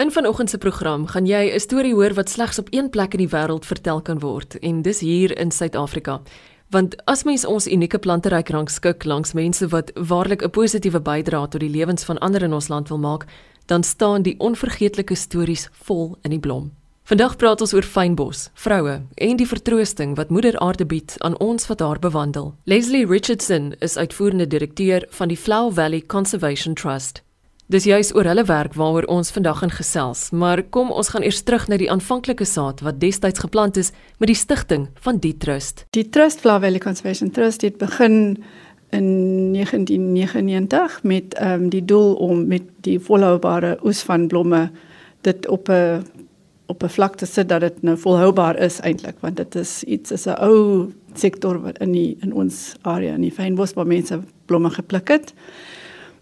In vanoggend se program gaan jy 'n storie hoor wat slegs op een plek in die wêreld vertel kan word en dis hier in Suid-Afrika. Want as mens ons unieke planteryk rangskik langs mense wat waarlik 'n positiewe bydrae tot die lewens van ander in ons land wil maak, dan staan die onvergeetlike stories vol in die blom. Vandag praat ons oor fynbos, vroue en die vertroosting wat Moeder Aarde bied aan ons wat haar bewandel. Leslie Richardson is uitvoerende direkteur van die Flower Valley Conservation Trust. Dis juis oor hulle werk waaroor ons vandag gaan gesels, maar kom ons gaan eers terug na die aanvanklike saad wat destyds geplant is met die stigting van die trust. Die Trust Flower Valley Conservation Trust het begin in 1999 met ehm um, die doel om met die volhoubare oes van blomme dit op 'n op 'n vlak te sit dat dit nou volhoubaar is eintlik want dit is iets is 'n ou sektor wat in die, in ons area in die fynbos waar mense blomme gepluk het.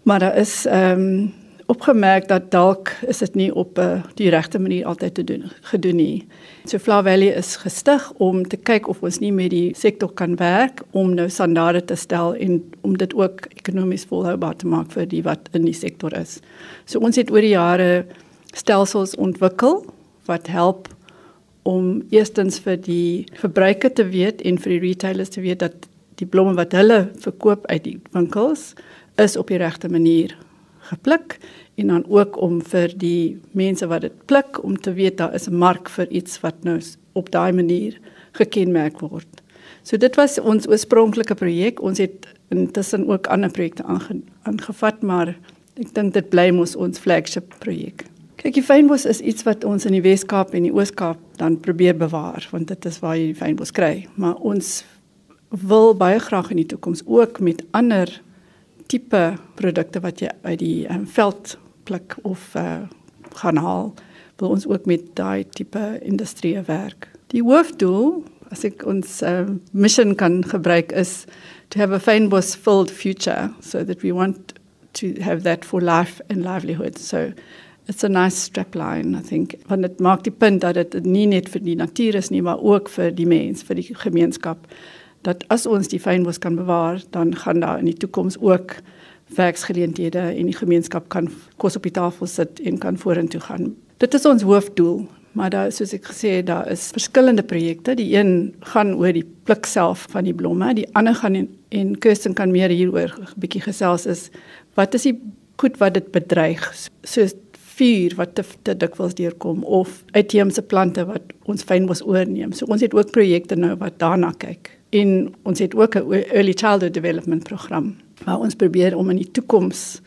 Maar daar is ehm um, opgemerk dat dalk is dit nie op uh, die regte manier altyd te doen gedoen nie. So Flower Valley is gestig om te kyk of ons nie met die sektor kan werk om nou standaarde te stel en om dit ook ekonomies volhoubaar te maak vir die wat in die sektor is. So ons het oor die jare stelsels ontwikkel wat help om eerstens vir die verbruiker te weet en vir die retailers te weet dat die blomme wat hulle verkoop uit die winkels is op die regte manier gepluk en dan ook om vir die mense wat dit pluk om te weet daar is 'n mark vir iets wat nou op daai manier gekenmerk word. So dit was ons oorspronklike projek. Ons het intussen ook ander projekte aange, aangevat, maar ek dink dit bly mos ons flagship projek. Kyk, die fynbos is iets wat ons in die Wes-Kaap en die Oos-Kaap dan probeer bewaar, want dit is waar jy die fynbos kry, maar ons wil baie graag in die toekoms ook met ander tipe produkte wat jy uit die um, veld pluk of uh, gaan haal, wil ons ook met daai tipe industrie werk. Die hoofdoel, as ek ons uh, mission kan gebruik is to have a fynbos filled future so that we want to have that for life and livelihood. So it's a nice strapline I think. Want dit maak die punt dat dit nie net vir die natuur is nie, maar ook vir die mens, vir die gemeenskap dat as ons die fynbos kan bewaar, dan gaan daar in die toekoms ook werksgeleenthede en die gemeenskap kan kos op die tafel sit en kan vorentoe gaan. Dit is ons hoofdoel, maar daar soos ek gesê het, daar is verskillende projekte. Die een gaan oor die pluk self van die blomme, die ander gaan en, en Kirsten kan meer hieroor 'n bietjie gesels is wat is die goed wat dit bedreig? Soos vuur wat te, te dikwels deurkom of uitheemse plante wat ons fynbos oorneem. So ons het ook projekte nou wat daarna kyk en ons het ook 'n early childhood development program waar ons probeer om in die toekoms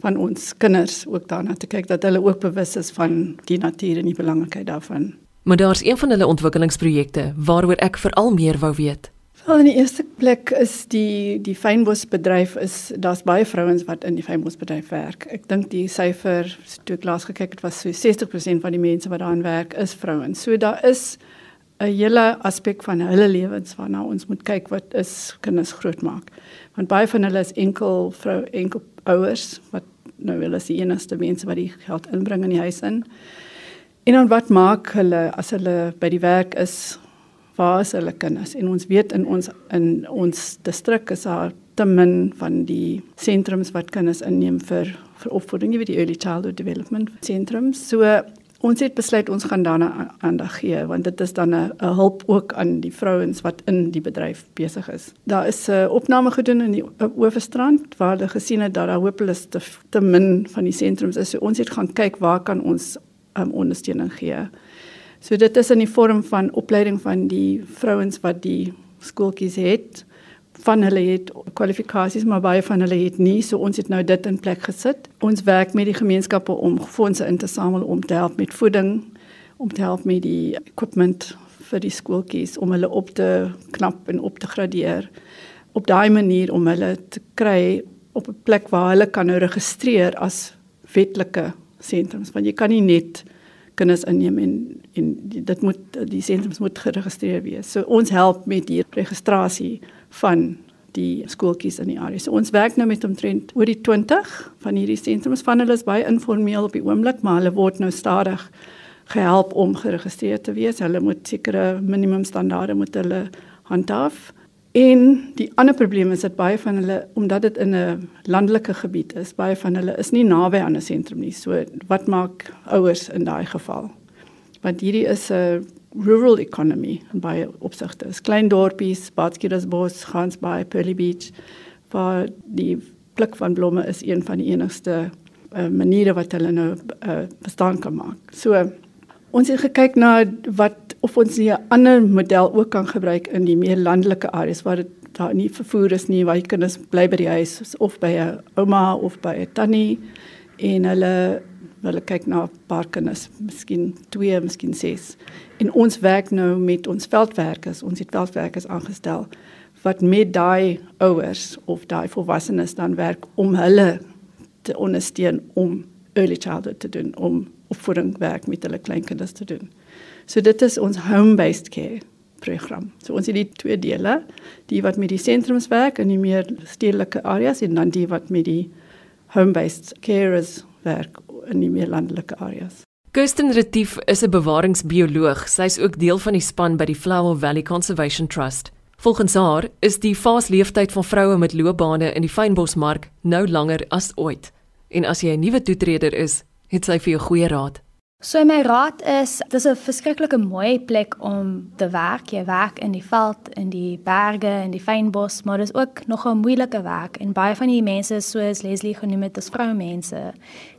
van ons kinders ook daarna te kyk dat hulle ook bewus is van die natuur en die belangrikheid daarvan. Maar daar's een van hulle ontwikkelingsprojekte waaroor ek veral meer wou weet. Wel in die eerste plek is die die fynbosbedryf is daar's baie vrouens wat in die fynbosbedryf werk. Ek dink die syfer toe ek laas gekyk het was so 60% van die mense wat daarin werk is vrouens. So daar is 'n hele aspek van hulle lewens waarna ons moet kyk wat is kinders grootmaak. Want baie van hulle is enkel vrou enkel ouers wat nou wel as die enigste mense wat die geld inbring in die huis in. En dan wat maak hulle as hulle by die werk is? Waar is hulle kinders? En ons weet in ons in ons distrik is daar te min van die sentrums wat kinders inneem vir vir opvoeding, jy weet die early childhood development sentrums. So Ons het besluit ons gaan daarna aandag gee want dit is dan 'n hulp ook aan die vrouens wat in die bedryf besig is. Daar is 'n opname gedoen in die Oeverstrand waar hulle gesien het dat daar hopeloos te, te min van die sentrums is. So ons het gaan kyk waar kan ons um, ondersteuning gee. So dit is in die vorm van opleiding van die vrouens wat die skooltjies het van hulle het kwalifikasies maar baie van hulle het nie. So ons het nou dit in plek gesit. Ons werk met die gemeenskappe om fondse in te samel om te help met voeding om te help met die equipment vir die skooltjies om hulle op te knap en op te gradeer. Op daai manier om hulle te kry op 'n plek waar hulle kan nou registreer as wetlike sentrums want jy kan nie net kinders inneem en en dit moet die sentrums moet geregistreer wees. So ons help met die registrasie van die skooltjies in die area. So ons werk nou met omtrent oor die 20 van hierdie sentrums van hulle is baie informeel op die oomblik, maar hulle word nou stadig gehelp om geregistreer te wees. Hulle moet sekere minimum standaarde moet hulle handhaaf En die ander probleem is dat baie van hulle omdat dit in 'n landelike gebied is, baie van hulle is nie naby aan 'n sentrum nie. So wat maak ouers in daai geval? Want hierdie is 'n rural economy in baie opsigte. Dis klein dorpies, Baatskiersbos, Gansbaai, Pearly Beach waar die pluk van blomme is een van die enigste uh, maniere wat hulle nou uh, bestaan kan maak. So ons het gekyk na wat of ons nie 'n ander model ook kan gebruik in die meer landelike areas waar dit daar nie vervoer is nie, waar jy kinders bly by die huis of by 'n ouma of by 'n tannie en hulle hulle kyk na 'n paar kinders, miskien 2, miskien 6. En ons werk nou met ons veldwerkers, ons het veldwerkers aangestel wat met daai ouers of daai volwassenes dan werk om hulle te ondersteun om early childhood te doen, om opvoeding werk met hulle kleinkinders te doen. So dit is ons home-based care program. So ons het die twee dele, die wat met die sentrums werk in die meer stedelike areas en dan die wat met die home-based carers werk in die meer landelike areas. Kirsten Retief is 'n bewaringsbioloog. Sy's ook deel van die span by die Flower Valley Conservation Trust. Volgens haar is die faasleeftyd van vroue met loopbane in die fynbosmark nou langer as ooit. En as jy 'n nuwe toetreder is, het sy vir jou goeie raad. So my raad is dis 'n verskriklike mooi plek om te werk. Jy werk in die veld, in die berge, in die fynbos, maar dis ook nog 'n moeilike werk en baie van die mense soos Leslie genoem het, is vroumense.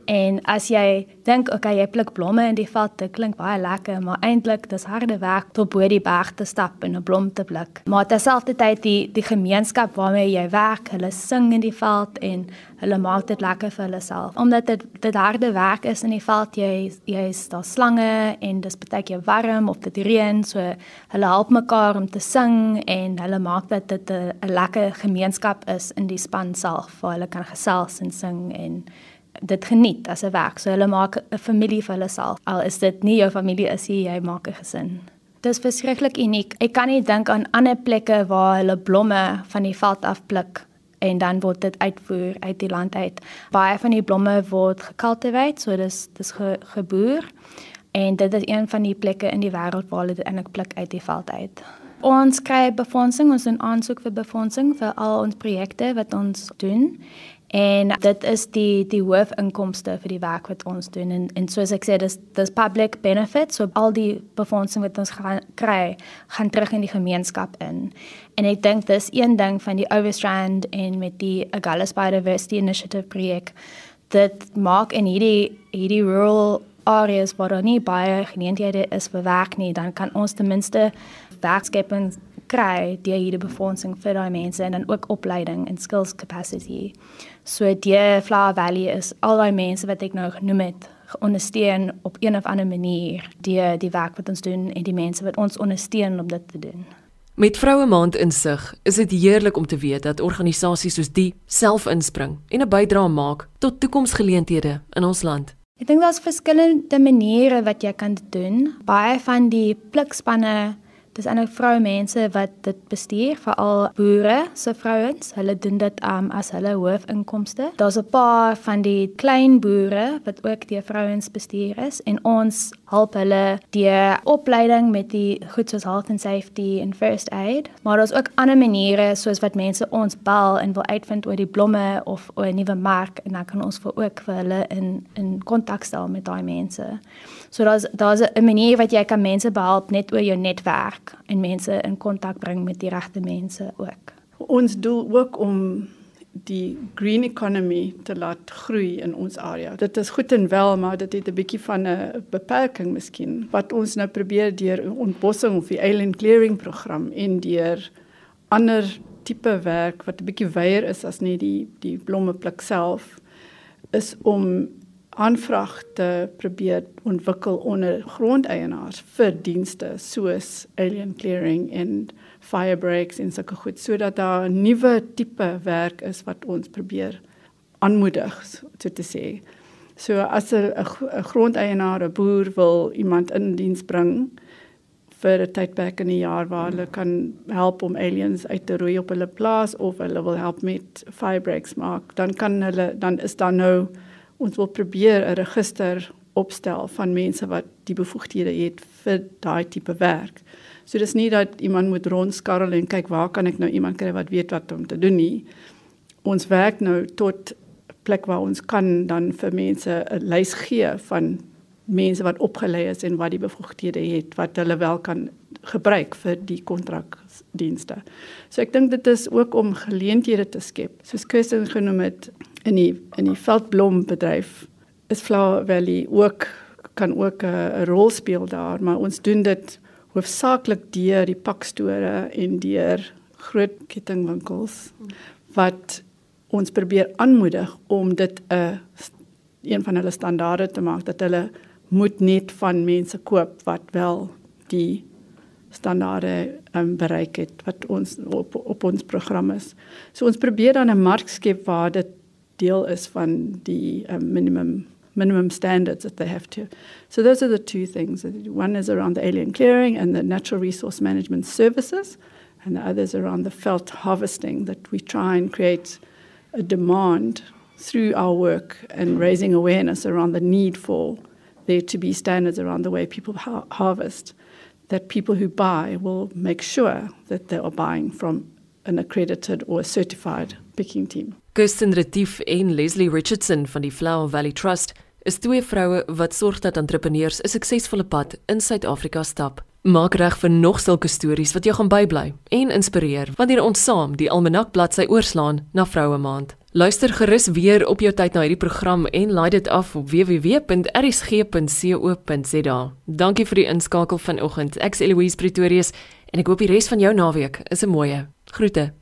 En as jy dink, okay, jy pluk blomme in die veld, dit klink baie lekker, maar eintlik dis harde werk tot bo die berg te stap en 'n blom te pluk. Maar terselfdertyd die die gemeenskap waarmee jy werk, hulle sing in die veld en hulle maak dit lekker vir hulle self. Omdat dit dit harde werk is in die veld, jy jy's daar slange en dis baie keer warm of dit reën, so hulle help mekaar om te sing en hulle maak dat dit 'n lekker gemeenskap is in die span self waar hulle kan gesels en sing en dit geniet as 'n werk. So hulle maak 'n familie vir hulle self. Al is dit nie jou familie is nie, jy maak 'n gesin. Dit is verskriklik uniek. Ek kan nie dink aan ander plekke waar hulle blomme van die veld af pluk en dan word dit uitvoer uit die land uit. Baie van die blomme word gekultiveer, so dis dis ge, geboer. En dit is een van die plekke in die wêreld waar hulle dit eintlik pluk uit die veld uit. Ons kry befondsing, ons doen aansoek vir befondsing vir al ons projekte wat ons doen. En dit is die die hoofinkomste vir die werk wat ons doen en en soos ek sê dis dis public benefit so al die befondsing wat ons gaan kry gaan terug in die gemeenskap in. En ek dink dis een ding van die Overstrand en met die Agulhas Biodiversity Initiative projek dit maak in hierdie hierdie rural areas waar daar nie baie geleenthede is vir werk nie, dan kan ons ten minste werkskeping kry deur hierdie befondsing vir daai mense en dan ook opleiding en skills capacity. So die Flower Valley is al daai mense wat ek nou genoem het ondersteun op een of ander manier die die werk wat ons doen en die mense wat ons ondersteun om dit te doen. Met Vroue Maand insig, is dit heerlik om te weet dat organisasies soos die self inspring en 'n bydrae maak tot toekomsgeleenthede in ons land. Ek dink daar's verskillende maniere wat jy kan doen. Baie van die plikspanne Dis eintlik vroumense wat dit bestuur, veral boere se vrouens. Hulle doen dit um, as hulle hoofinkomste. Daar's 'n paar van die klein boere wat ook die vrouens bestuur is en ons help hulle die opleiding met die goed soos health and safety en first aid. Maar daar's ook ander maniere soos wat mense ons bel en wil uitvind oor die blomme of oor 'n nuwe mark en dan kan ons vir ook vir hulle in in kontak stel met daai mense. So daar's daar's 'n manier wat jy kan mense behelp net oor jou netwerk en mense in kontak bring met die regte mense ook. Ons doel ook om die green economy te laat groei in ons area. Dit is goed en wel, maar dit het 'n bietjie van 'n beperking miskien. Wat ons nou probeer deur ontbossing of die island clearing program en deur ander tipe werk wat 'n bietjie wyer is as net die die blomme pluk self is om aanvraag te probeer ontwikkel onder grondeienaars vir dienste soos alien clearing en fire breaks en sulke goed sodat daar 'n nuwe tipe werk is wat ons probeer aanmoedig so te sê. So as 'n grondeienaar, 'n boer wil iemand in diens bring vir 'n tydperk in 'n jaar waar hulle kan help om aliens uit te roei op hulle plaas of hulle wil help met fire breaks maak, dan kan hulle dan is daar nou ons wil probeer 'n register opstel van mense wat die bevoegdhede het vir daai tipe werk. So dis nie dat iemand moet rondskarrel en kyk waar kan ek nou iemand kry wat weet wat om te doen nie. Ons werk nou tot plek waar ons kan dan vir mense 'n lys gee van mense wat opgelei is en wat die bevoegdhede het wat hulle wel kan gebruik vir die kontrakdienste. So ek dink dit is ook om geleenthede te skep. Soos Kirsten genoem het in die in die veldblombedryf is Flower Valley ook kan ook 'n rol speel daar, maar ons doen dit hoofsaaklik deur die pakstore en deur groot kettingwinkels wat ons probeer aanmoedig om dit 'n een van hulle standaarde te maak dat hulle moet net van mense koop wat wel die standaarde um, bereik het wat ons op op ons program is. So ons probeer dan 'n mark skep waar dit deel is van die um, minimum minimum standards that they have to. So those are the two things. One is around the alien clearing and the natural resource management services, and the other is around the felt harvesting that we try and create a demand through our work and raising awareness around the need for there to be standards around the way people ha harvest, that people who buy will make sure that they are buying from an accredited or certified picking team. Kirsten Retief en Leslie Richardson van die Flower Valley Trust is twee vroue wat sorg dat entrepreneurs 'n suksesvolle pad in Suid-Afrika stap. Maak reg vir nog sulke stories wat jou gaan bybly en inspireer wanneer ons saam die almanak bladsy oorslaan na Vroue Maand. Luister gerus weer op jou tyd na hierdie program en laai dit af op www.rsg.co.za. Dankie vir die inskakel vanoggend. Ek's Eloise Pretorius en ek hoop die res van jou naweek is 'n mooie. Groete.